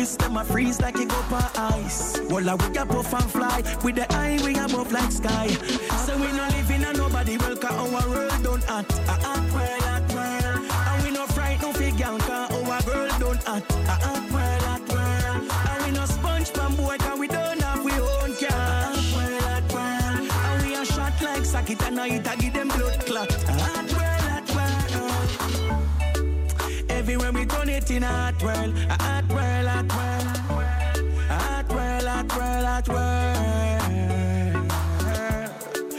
wrist them a freeze like it go on ice. Well, I we a puff and fly with the eye we above like sky. So we no live in a nobody well, cause our world don't act. A ah, act ah, well, act well. And we no fright no figure, cause our girl don't act. A ah, act well, act well. And we no sponge pan boy, cause we don't have we own car. Act well, act well. And we a shot like socket and I eat a in a hot world, a hot world, hot world. Hot world, hot world, hot world.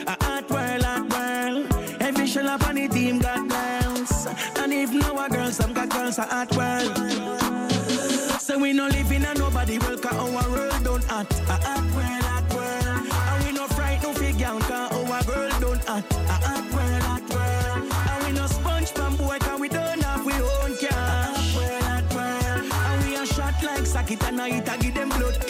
A hot world, hot world. Every shell up on the team got girls. And if no a girls, some got girls a hot world. So we no live in a nobody world, cause our world don't act. A hot like socket and I eat a give them blood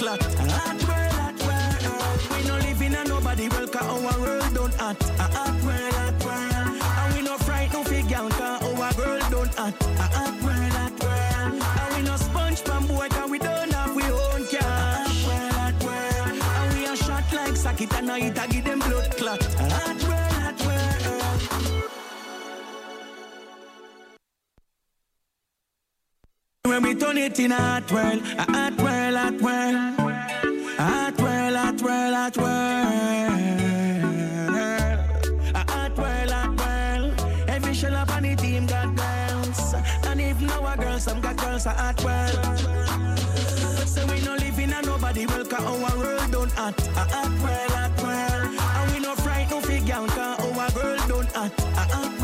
When we turn it in a hot world, a hot world, hot world. A hot world, hot world, hot world. A hot world, hot world. Every shell up on the team got girls. And if no a girl, some got girls a hot world. So we no live in a nobody world, cause our world don't act. A hot world, hot world. And we no fright no figure, cause our girl don't act. A hot ah, world, hot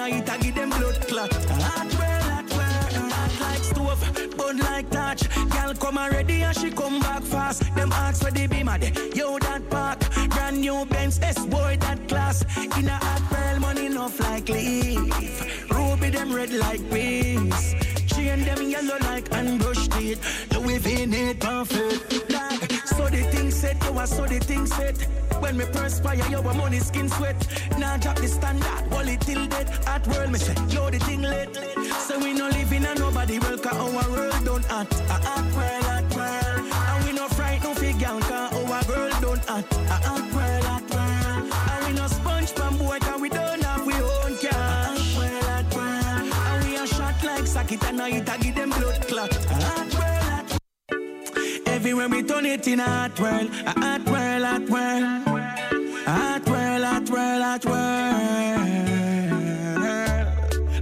and I give them blood clot. Hot world, hot world. Hot like stove, burn like touch. Girl come already and she come back fast. Them ask for the beamer, they yo that park. Brand new Benz, S boy that class. In a hot pearl, money enough like leaf. Ruby them red like wings. Chain them yellow like unbrushed teeth. Louis V need perfect. Like, the thing set, you are so the thing set. When me perspire, you are money skin sweat. Now drop the standard, it till dead. At world, me say, yo the thing lit. So we no live in a nobody world, cause our world don't act. Ah, ah, a hot world, hot ah, world. And we no fright no figure, cause our girl don't act. A hot world, hot world. And we no sponge pan boy, cause we don't have we own car. A hot world, hot world. And we a shot like socket and I eat a Everywhere we turn it in a hot world, a hot world, hot world. A hot world, hot world, hot world.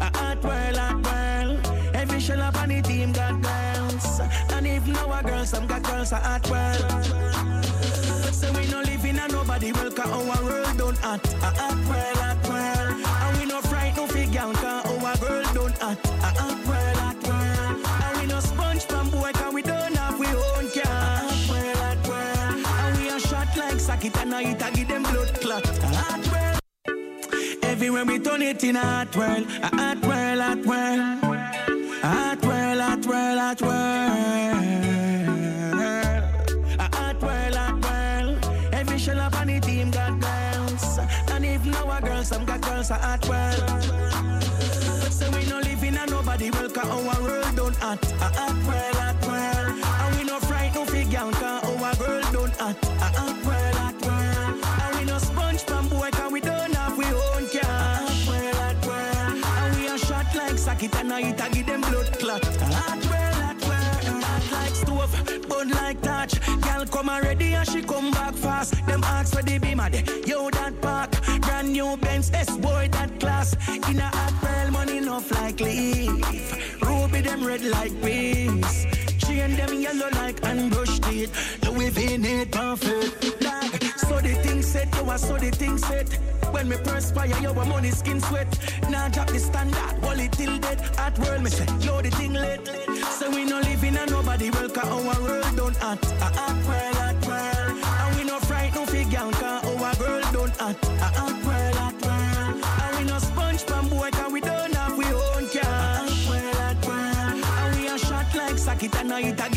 A hot world, hot world. Every shell up on the team got girls. And if no a girl, some got girls a hot world. So we no live in a nobody world, cause our world don't act. A hot world, hot world. Everywhere we turn it in a hot world, a hot world, hot world. Hot world, hot world, hot world. A hot world, hot world. Every shell up on the team got girls. And if no a girl, some got girls a hot world. So we no live in a nobody world, cause our world don't act. A hot world, hot like socket and I eat a give them blood clot. Hot world, hot world. Hot like stove, burn like touch. Girl come already and she come back fast. Them ask for the beamer, yo that park. Brand new Benz, S boy that class. In a hot pearl, money enough like leaf. Ruby them red like wings. Chain them yellow like unbrushed teeth. Louis V need perfect. The thing set, you are so the thing set. When me perspire, you are money skin sweat. Now drop the standard, it till dead. At world, me say, yo the thing lit. So we no live in a nobody cause our world don't act. Ah, ah, a hot world, hot ah, world. And we no fright no figure, our girl don't act. A hot world, hot world. And we no sponge pan boy, cause we don't have we own car. A hot world, hot world. And we a shot like socket and I eat a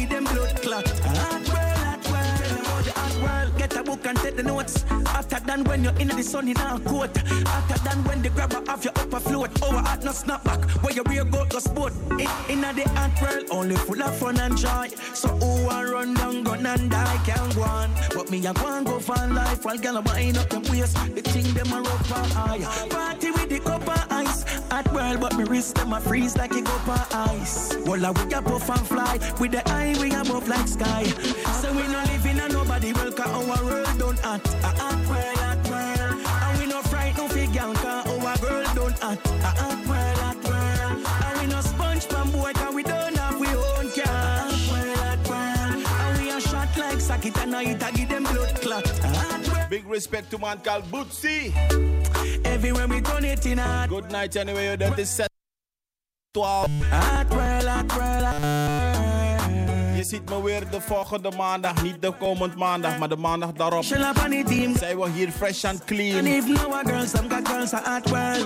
notes. After that, when you're in the sun in a coat. After that, when the grabber off your upper float. Over at no snap back, where your rear goat go sport. In, in the art world, only full of fun and joy. So who want run down, gun and die can go on. But me, I go go for life while gal wind up them waist. The thing them a rough and high. Party with the cup of ice. At world, but me wrist them a freeze like a cup of ice. Well, I we a puff and fly with the eye we above like sky. So we no live in a nobody will cause our world don't act. A ah, act ah, well, act well. And we no fright no figure cause our girl don't act. A act well, act well. And we no sponge pan boy cause we don't have we own cash. Act well, act well. And we a shot like socket and I a give them blood clot. Act well. Big respect to man called Bootsy. Everywhere we turn it in a Good night anyway, you dirty set. 12. Act well, act well, act well. Ziet me weer de volgende maandag, niet de komend maandag, maar de maandag daarop. Shell up on the team. Zijn we hier fresh and And clean. if no a girl, some got girls are at well.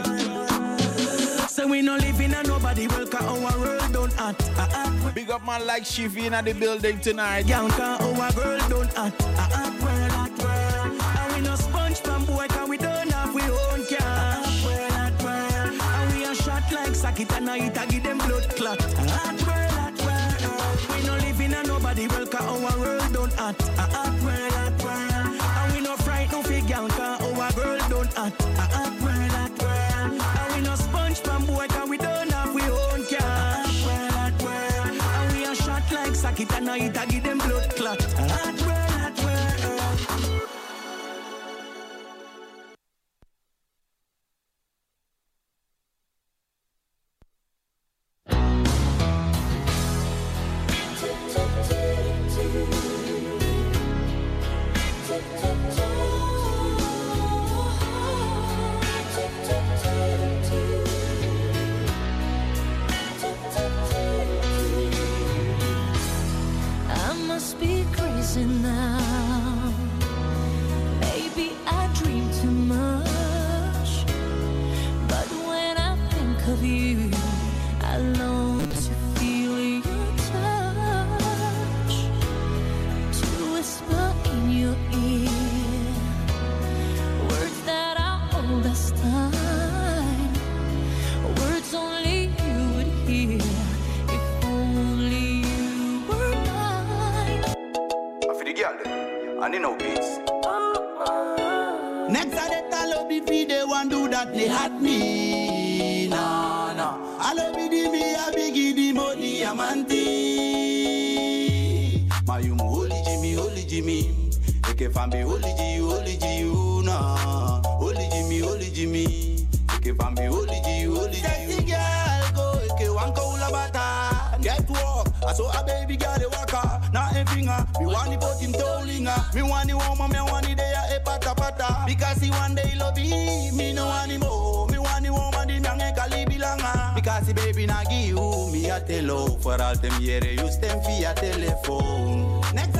So we no live in a nobody will cause our world don't act. Act. Ah, ah, ah. Big up man like Shivy in the building tonight. Girl, cause our girl don't act. Act well, act well. And we no sponge pan boy we don't have we own cash. Act well, act well. And we a shot like socket and I eat a give them blood clot. Crazy now. And they know beats. Next I let I love it for the one do that they had me. No, no. I love it the me a biggie the money amanti. My you holy Jimmy, holy Jimmy. Eke fambi holy G, holy G, you na. Holy Jimmy, holy Jimmy. Eke fambi holy G, holy G. Sexy girl go eke wanka ula bata. Get walk, I saw a baby girl finger, me want the put him tollinga. Me want the woman, me want the day a pata pata. Because he one day love me, me no want him more. Me want the woman, the myang e kalibilanga. Because the baby na give you, me a tell. For all them year, use them via telephone. Next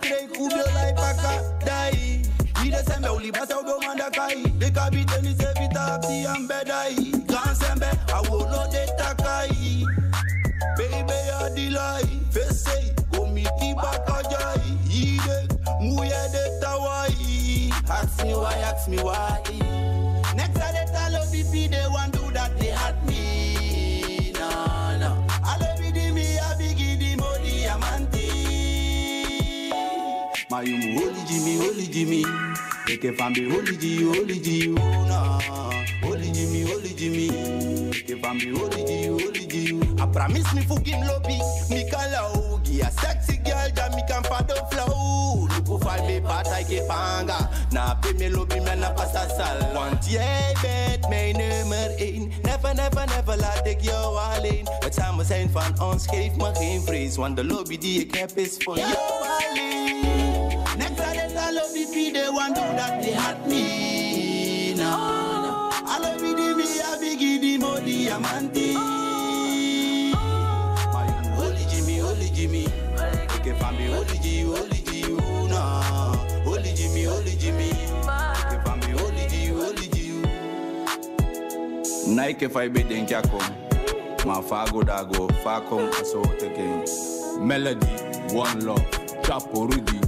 Class grade, kubyo like paka, dai. Ide sembe ulibasa ube manda kai. Deka biteni se vita abdi ambedai. Kan sembe, awolo de takai. Baby, I delay. Fese, komiki bakajai. Ide, muye de tawai. Ask me why, ask me why. Next I let all of the people they want do that they at My you holy Jimmy, holy Jimmy. Eke fambi holy G, holy G, you na. Holy Jimmy, holy Jimmy. Eke fambi holy G, holy G. I promise me fucking lobby, me kalau. Gi a sexy girl that me can fado flow. Luku fal me pata ke panga. Na pe me lobby me na passa sal. Want jij bent mijn nummer 1. Never, never, never laat ik jou alleen. Het samen zijn van ons geeft me geen vrees. Want de lobby die ik heb is voor jou alleen. Nike fai be denk ya kom. Ma fago dago, fa kom aso teken. Melody, one love, chapo Rudy.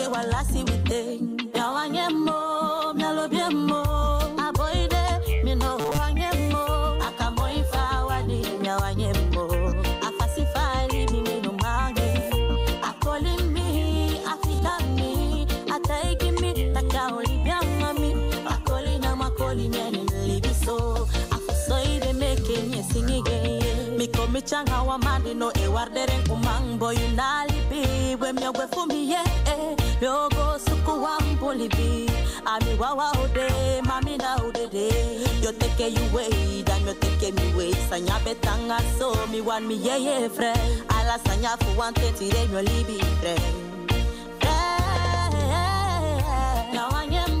changa wa mandi no e wardere kumang boy nali bi we me ogwe fumi ye eh. Yogo suku wa mboli bi Ami wawa ode mami na ode de. Yo teke you way dan yo teke mi way Sanya betanga so mi wan mi ye ye fre. Ala sanya fu wan te tire nyo libi fre. Eh, eh, eh, now I am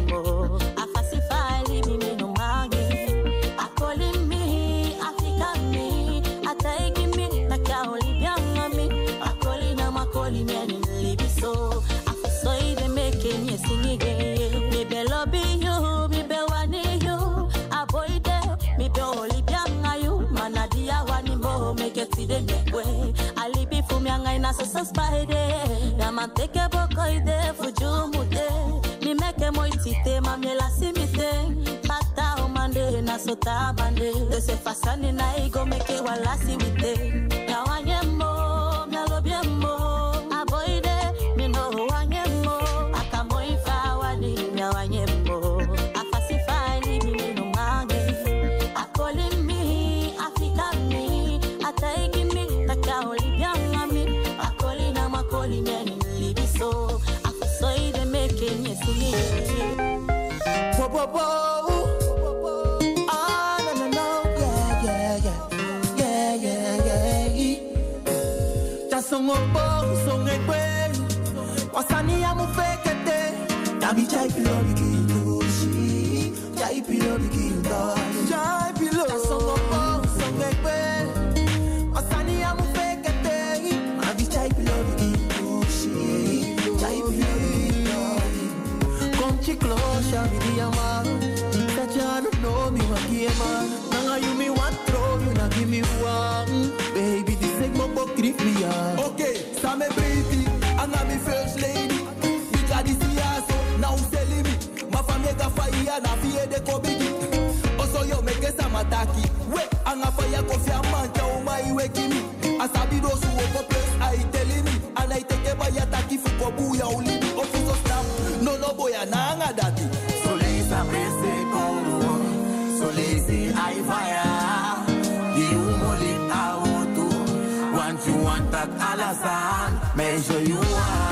for jumute. Me make a moi tite, mami la simite. Pata o mande, na so tabande. De se fasani na igo, make it wala si wite. Sing it. Whoa. Ah, no. Yeah, yeah, yeah. Yeah, yeah, yeah. Pilo bikilushi. I be the man. That you don't know me, what game man. Now you me want throw, you not give me one. Baby, this ain't my book, grip me on. Okay, ça me pretty, and I'm first lady. Because this year so now selling me. My family got fire, na fear they come big. yo yo make a samataki. We anga fire kofi amanta o mai we kimi. Asabi do su woko place I telling me. And I take a by ataki fuko buya uli. Officer snap. No no boy ananga dati. So Lisa Prese Congo, so lazy I fire. The umoli auto, want you want that alasan, measure you I,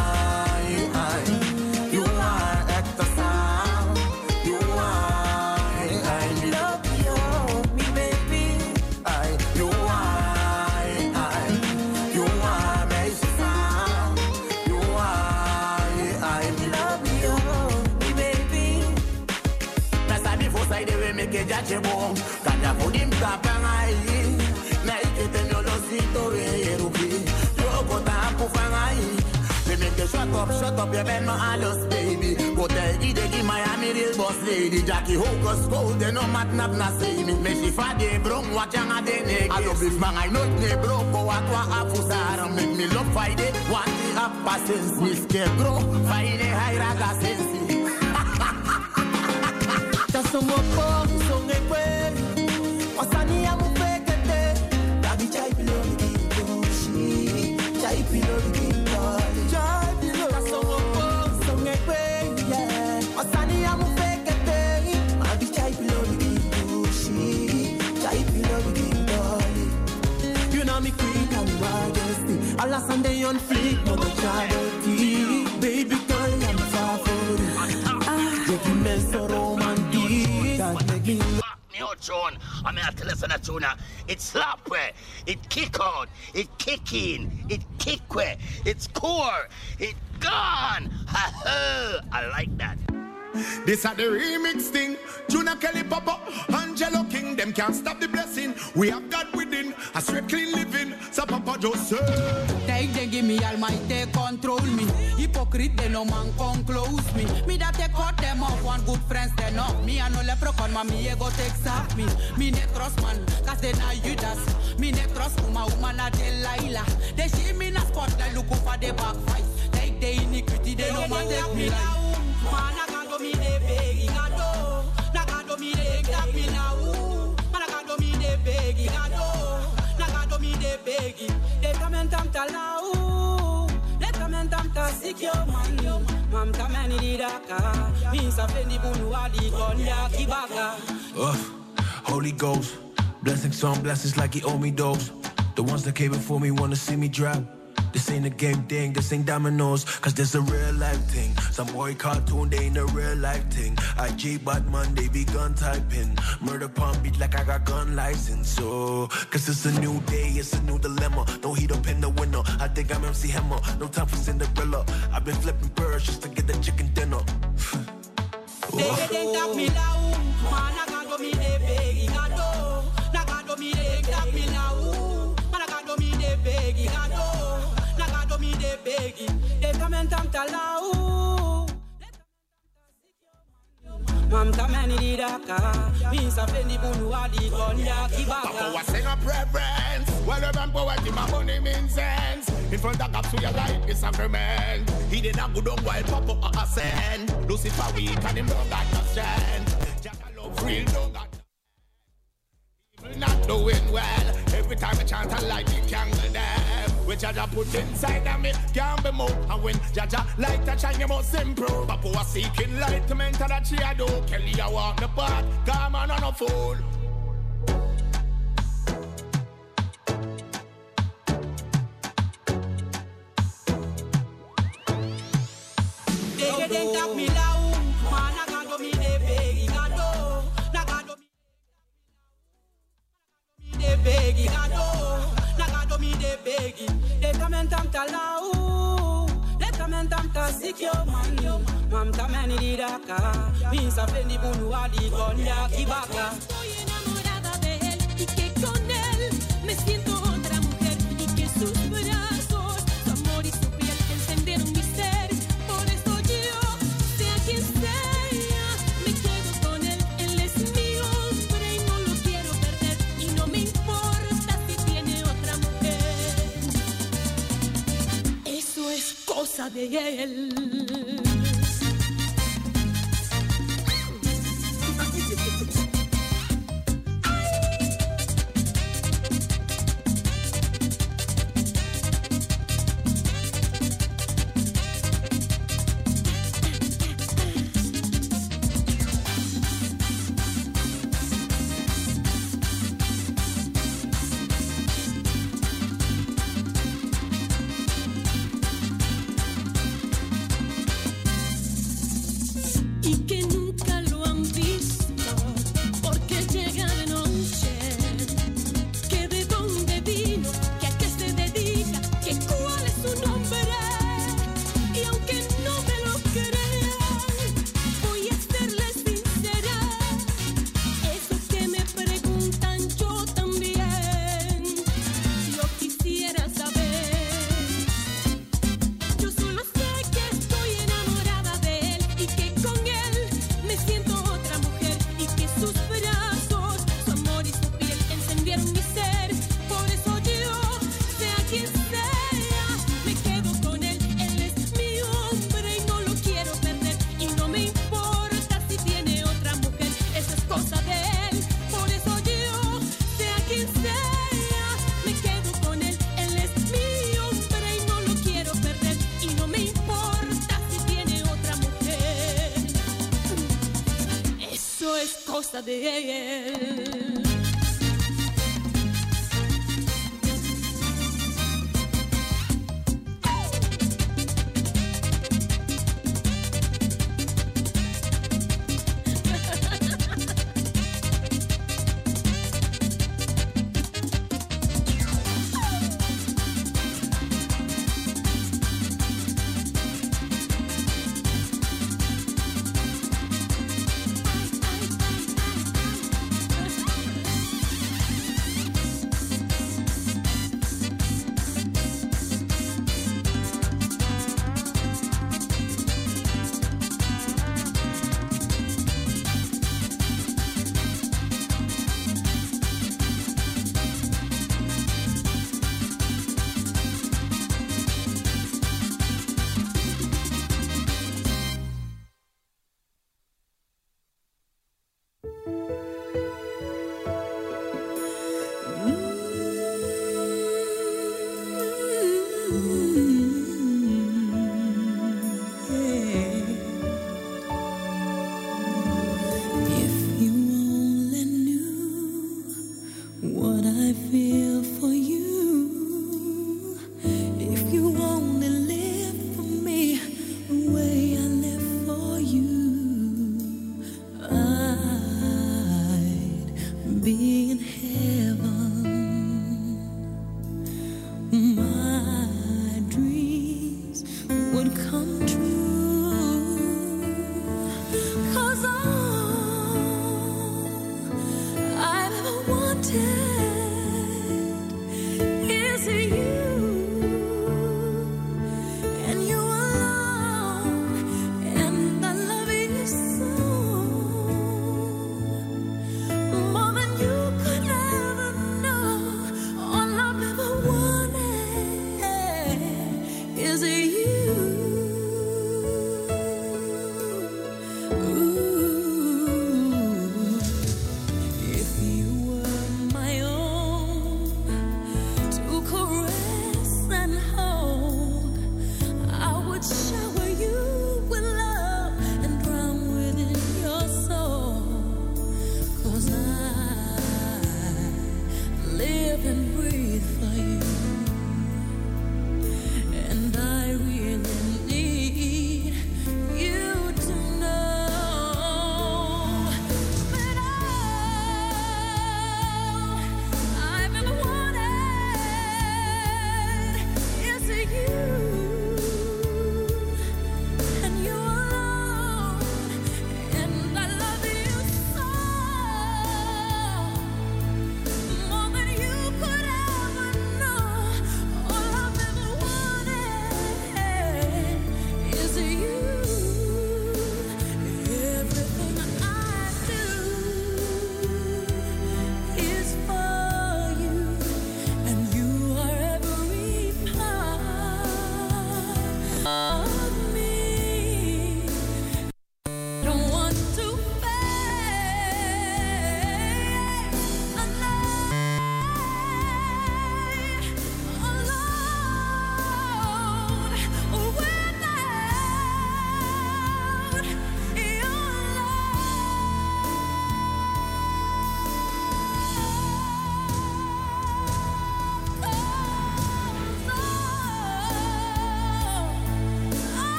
shut up, shut up, you bend my allos, baby Go tell Idegi Miami real boss lady Jackie Hocus cold, they no mat nap na say me Me she fa de brong, watch yang a neke I love if man I know ne bro, go wat wa afusara Make me love it, want the up sense Me scared bro, it high raga sensi Tasomo po, songe kwe. Wasani ya mupekete. Dabi chai pilo bikintoshi. Chai pilo bikintoli. Majesty. Alla Sunday on fleek, no go charity. Baby girl, I'm favorite. Ah, you me so romantic. That make me new tune. I mean, I tell on a tune. It slap where, it kick out, it kick in, it kick where, it's core, it gone. Ha ha! I like that. This are the remix thing. Juna Kelly Papa, Angelo King, them can't stop the blessing. We have God within, a straight clean living. Papa just say. Take they give me all my almighty control me. Hypocrite they no man come close me. Me that take cut them off one good friends they know. Me and no leprechaun ma me go take sap me. Me ne trust man, cause they na Judas. Me ne trust uma woman a Delilah. They see me na spot they look for the backfight. Take the iniquity they no man take me like. Man I got do me de beg. Na de tap me now. Man I got do me de beg. Na gado me de beg. Come and tam ta sick yo man. Mam di daka. Sa fendi adi. Ugh, Holy Ghost, blessings on blessings like he owe me those. The ones that came before me wanna see me drop. This ain't a game thing, this ain't dominoes, cause this a real life thing. Some boy cartoon, they ain't a real life thing. IG Batman, they be gun typing. Murder pump beat like I got gun license. So, cause it's a new day, it's a new dilemma. No heat up in the window, I think I'm MC Hammer. No time for Cinderella. I've been flipping birds just to get the chicken dinner. Got do me de beg. They come and tam talau. Mam ta mani di daka. Mi sa fendi bunu adi konya Papa kibaka. was sing a preference. Well, the man poet, my money means sense. In front of God, so your life is sacrament. He did not go down while Papa ascend. Lucifer weak and him don't got no strength. Jack love real, don't got not doing well. Every time I chant, I like the candle them. Jaja put inside of me can't be moved. And when Jaja light a shine, you must improve. Papa was seeking enlightenment, and that she a do. Kelly, I walk the path. Come on, on a fool. Adi konya kibaka. Estoy enamorada de él y que con él me siento otra mujer y que sus brazos, su amor y su piel encendieron mi ser. Por eso yo, sea quien sea, me quedo con él. Él es mi hombre y no lo quiero perder y no me importa si tiene otra mujer. Eso es cosa de él. De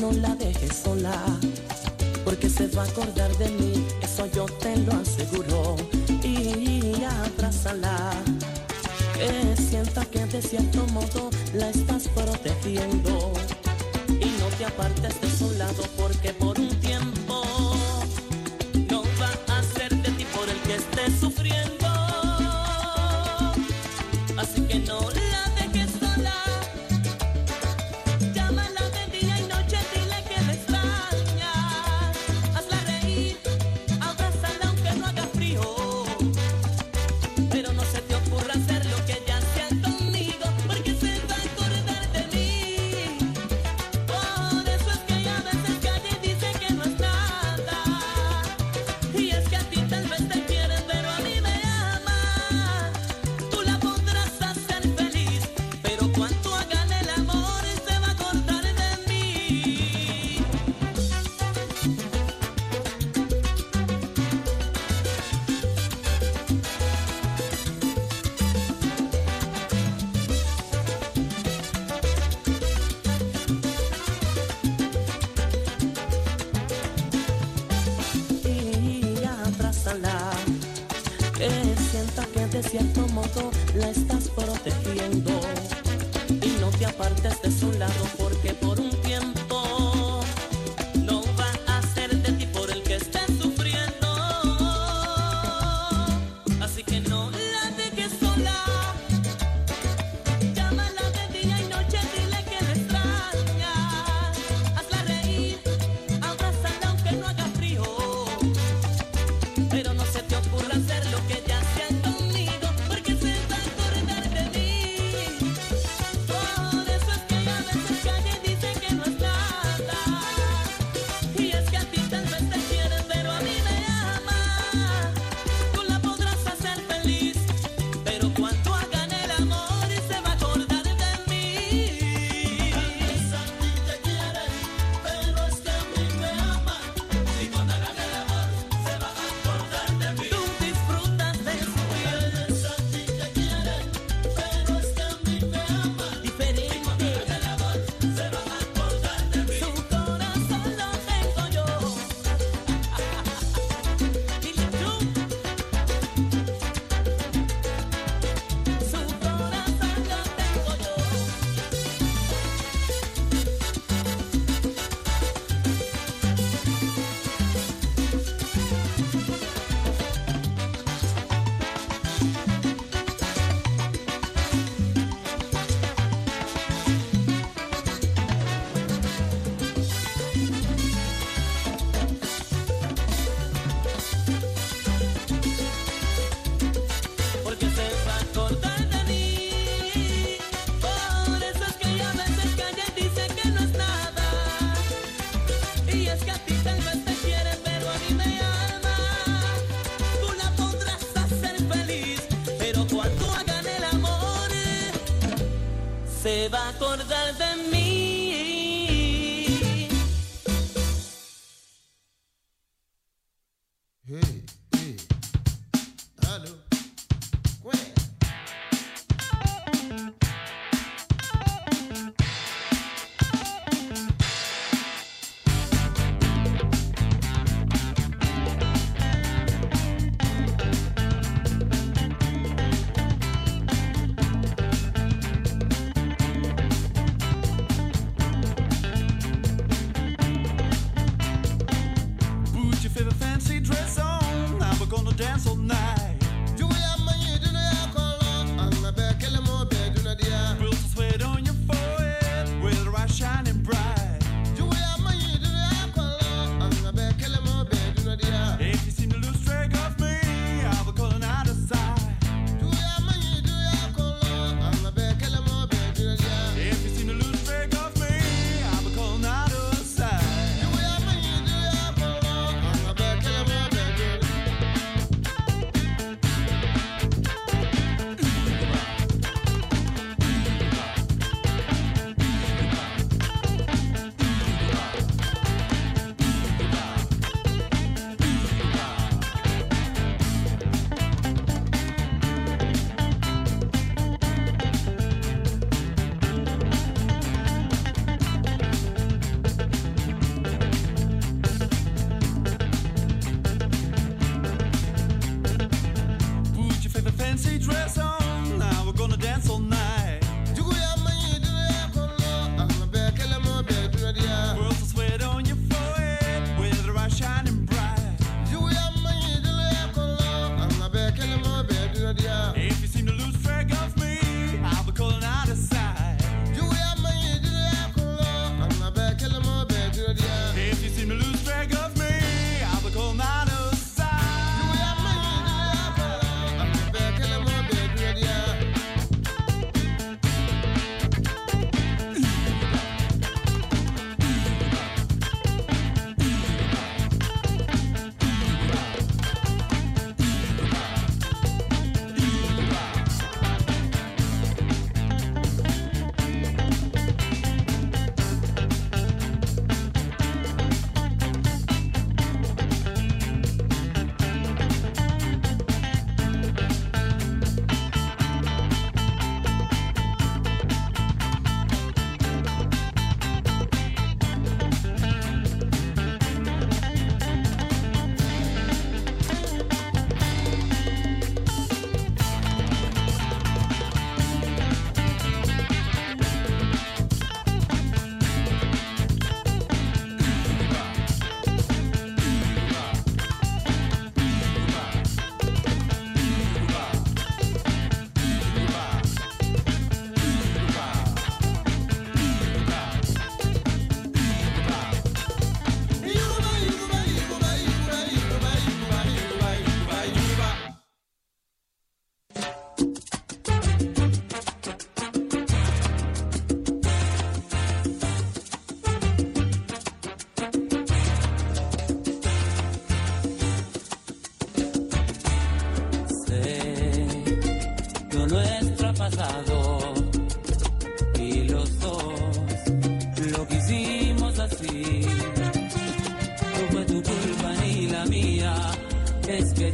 no la dejes sola, porque se va a acordar de mí, eso yo te lo aseguro, y abrázala, que sienta que de cierto modo va a.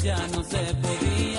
ya no se podía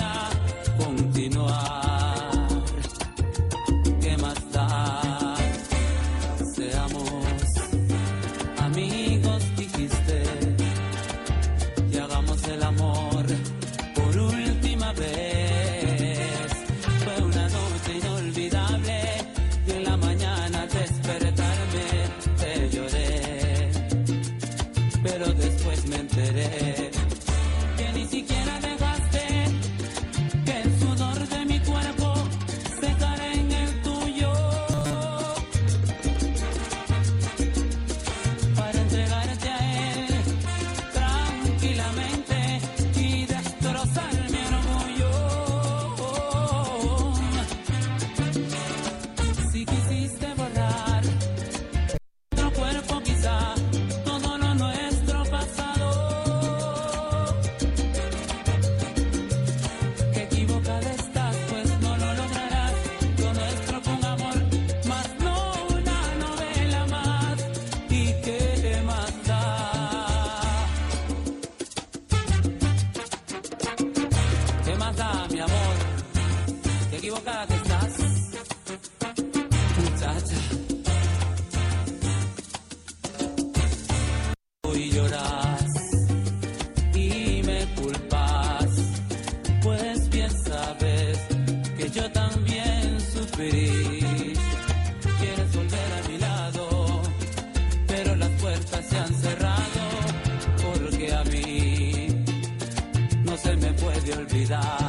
olvidar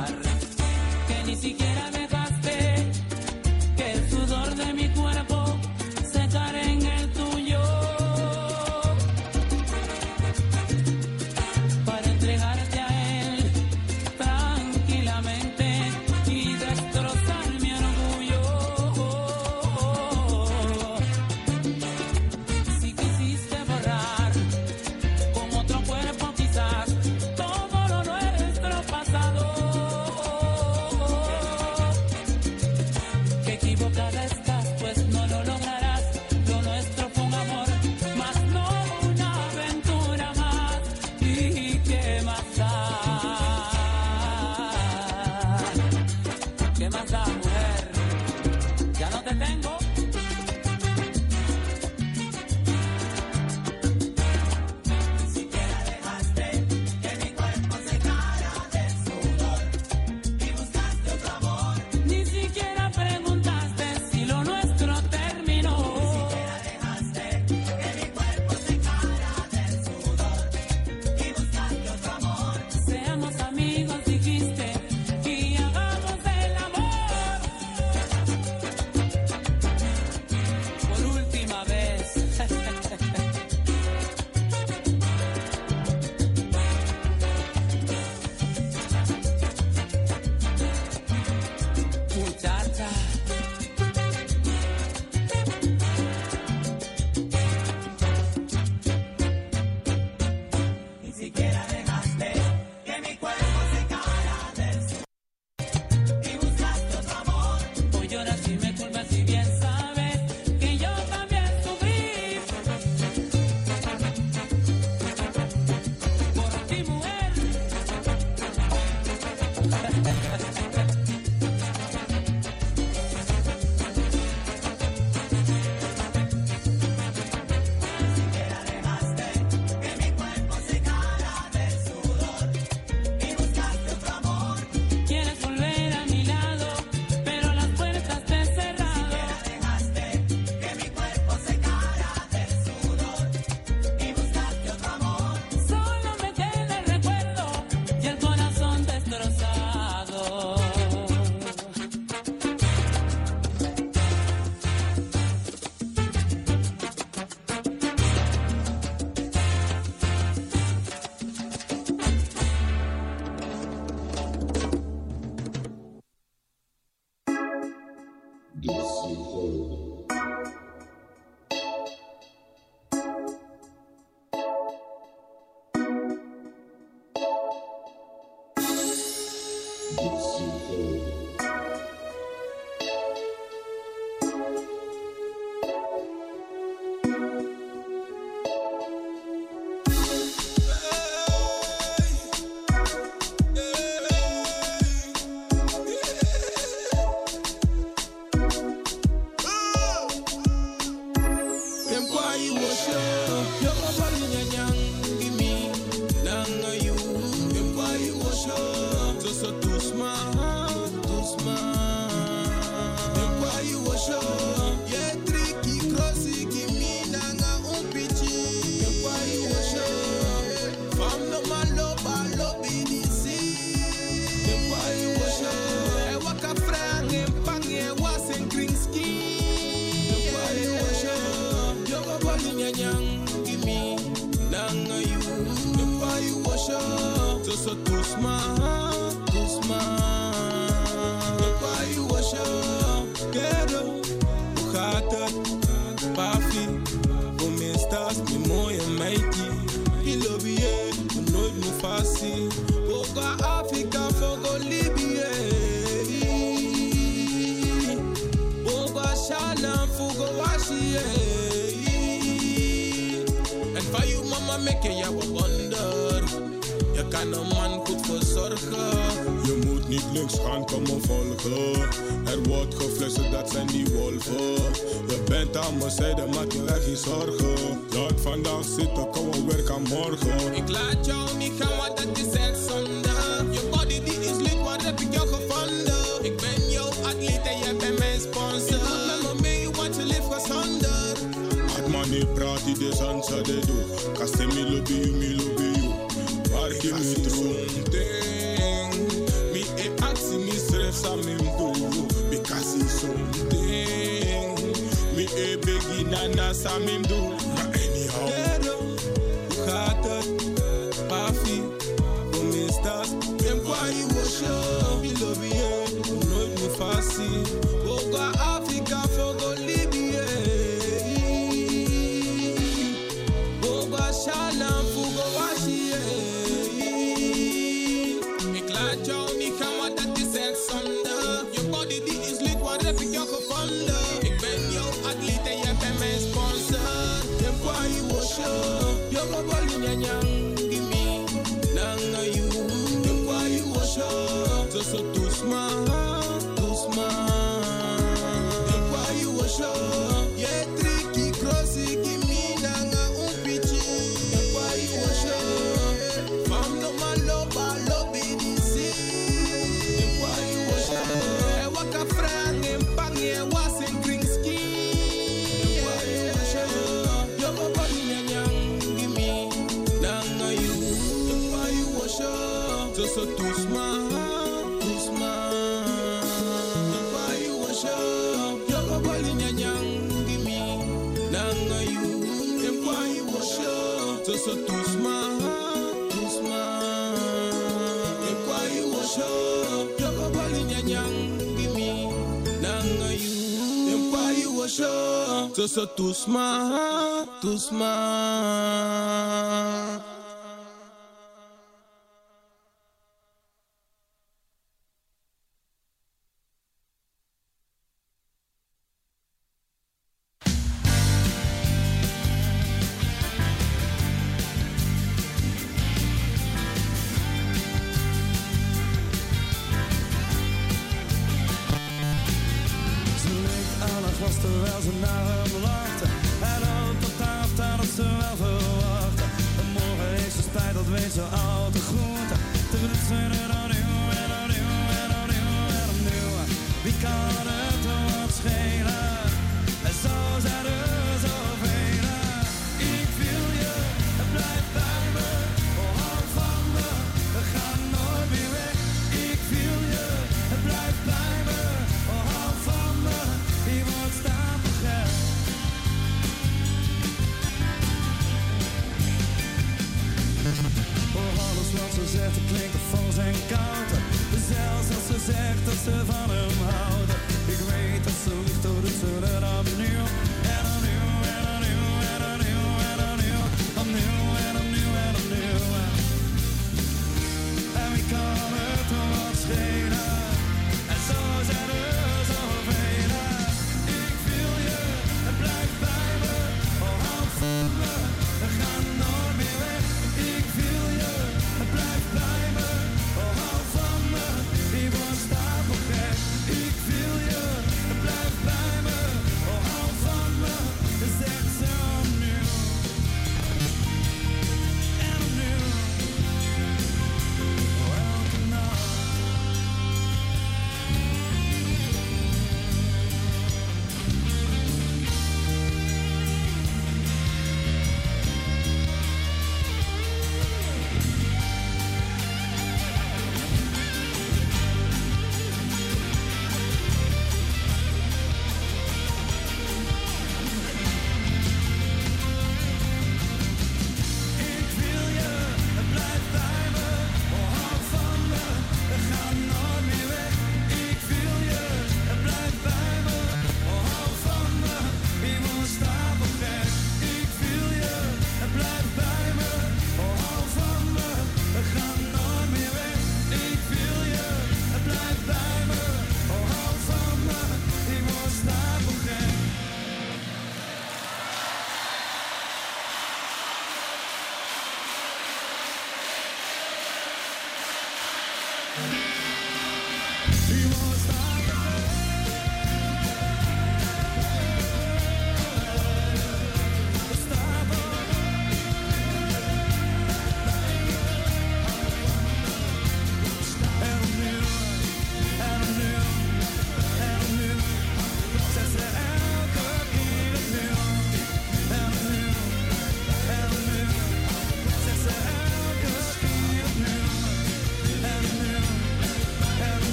so so doucement, doucement.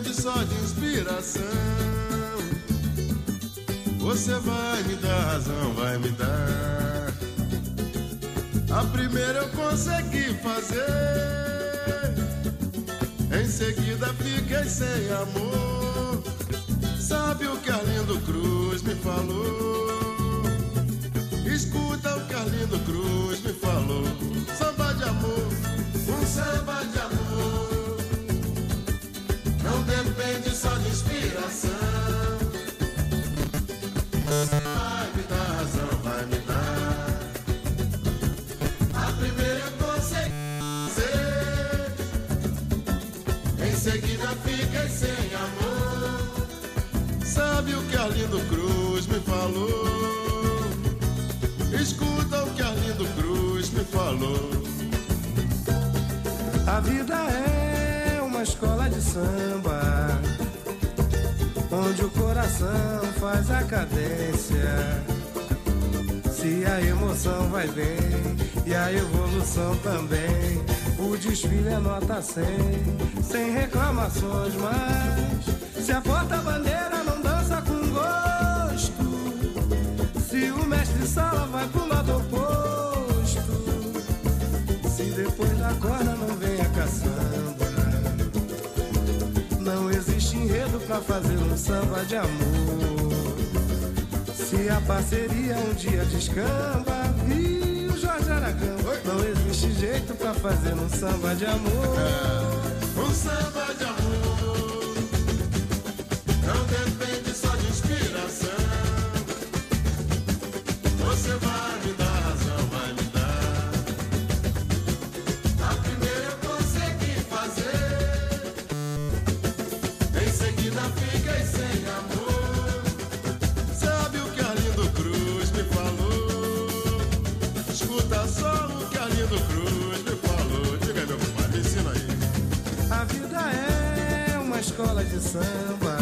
Depende só de inspiração. Você vai me dar razão, vai me dar. A primeira eu consegui fazer. Em seguida fiquei sem amor. Sabe o que Arlindo Cruz me falou? Escuta o que Arlindo Cruz me falou. O que Arlindo Cruz me falou? Escuta o que Arlindo Cruz me falou. A vida é uma escola de samba, onde o coração faz a cadência. Se a emoção vai bem e a evolução também, o desfile é nota 100, sem reclamações, mas se a porta-bandeira sala vai pro lado oposto. Se depois da corda não vem a caçamba Não existe enredo pra fazer um samba de amor. Se a parceria um dia descamba E o Jorge Aragão Não existe jeito pra fazer um samba de amor. Um samba de amor samba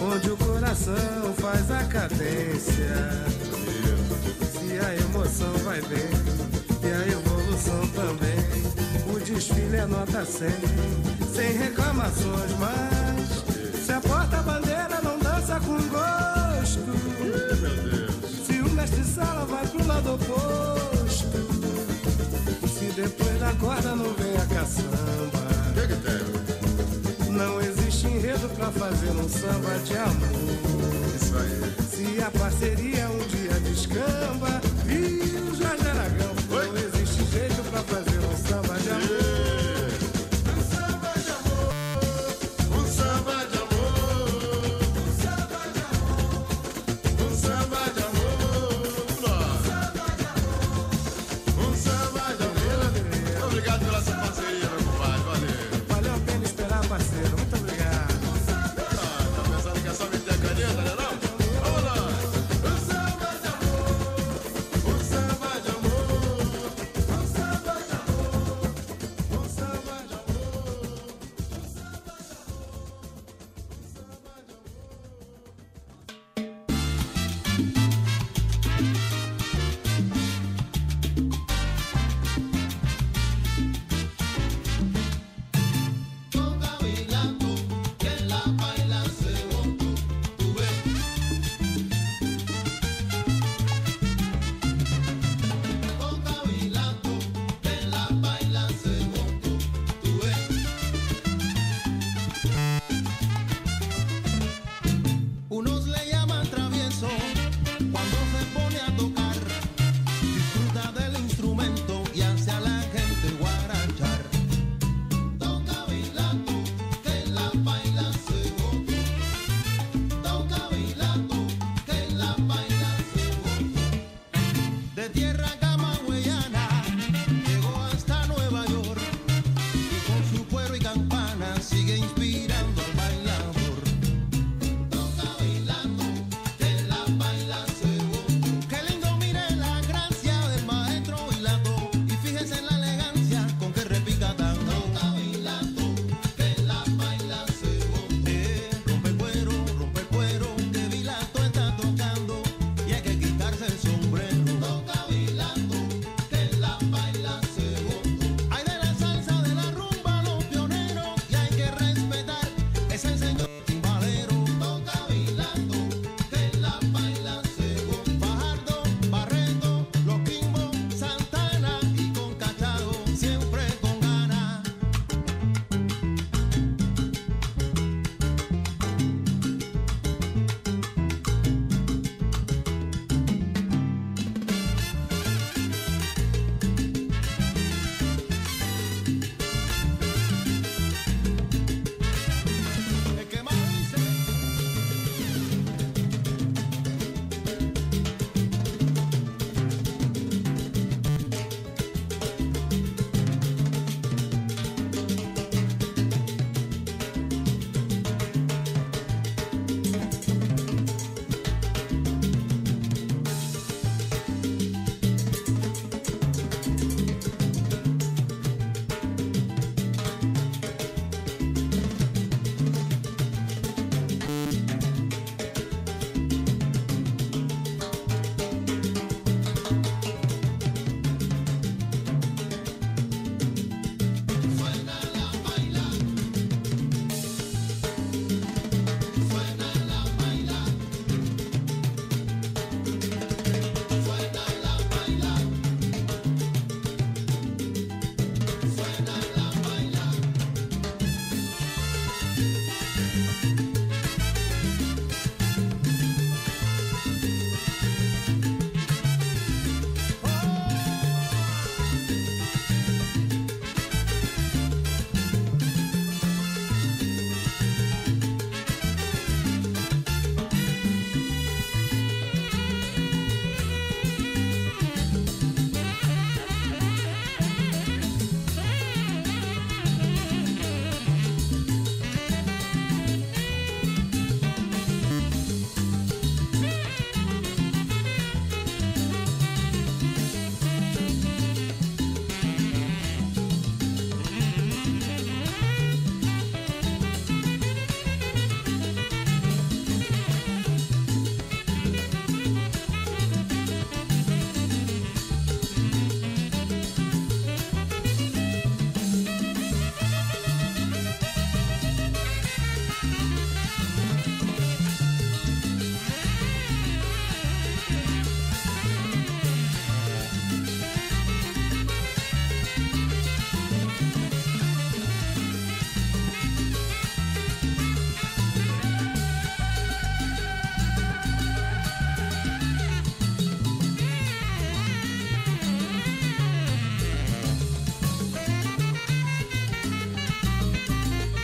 Onde o coração faz a cadência. Se a emoção vai bem E a evolução também. O desfile é nota 100 Sem reclamações, mas Se a porta-bandeira não dança com gosto Se o mestre-sala vai pro lado oposto se depois da corda não vem a caçamba Não existe enredo pra fazer um samba de amor. Isso aí. Se a parceria um dia descamba o Jorge Aragão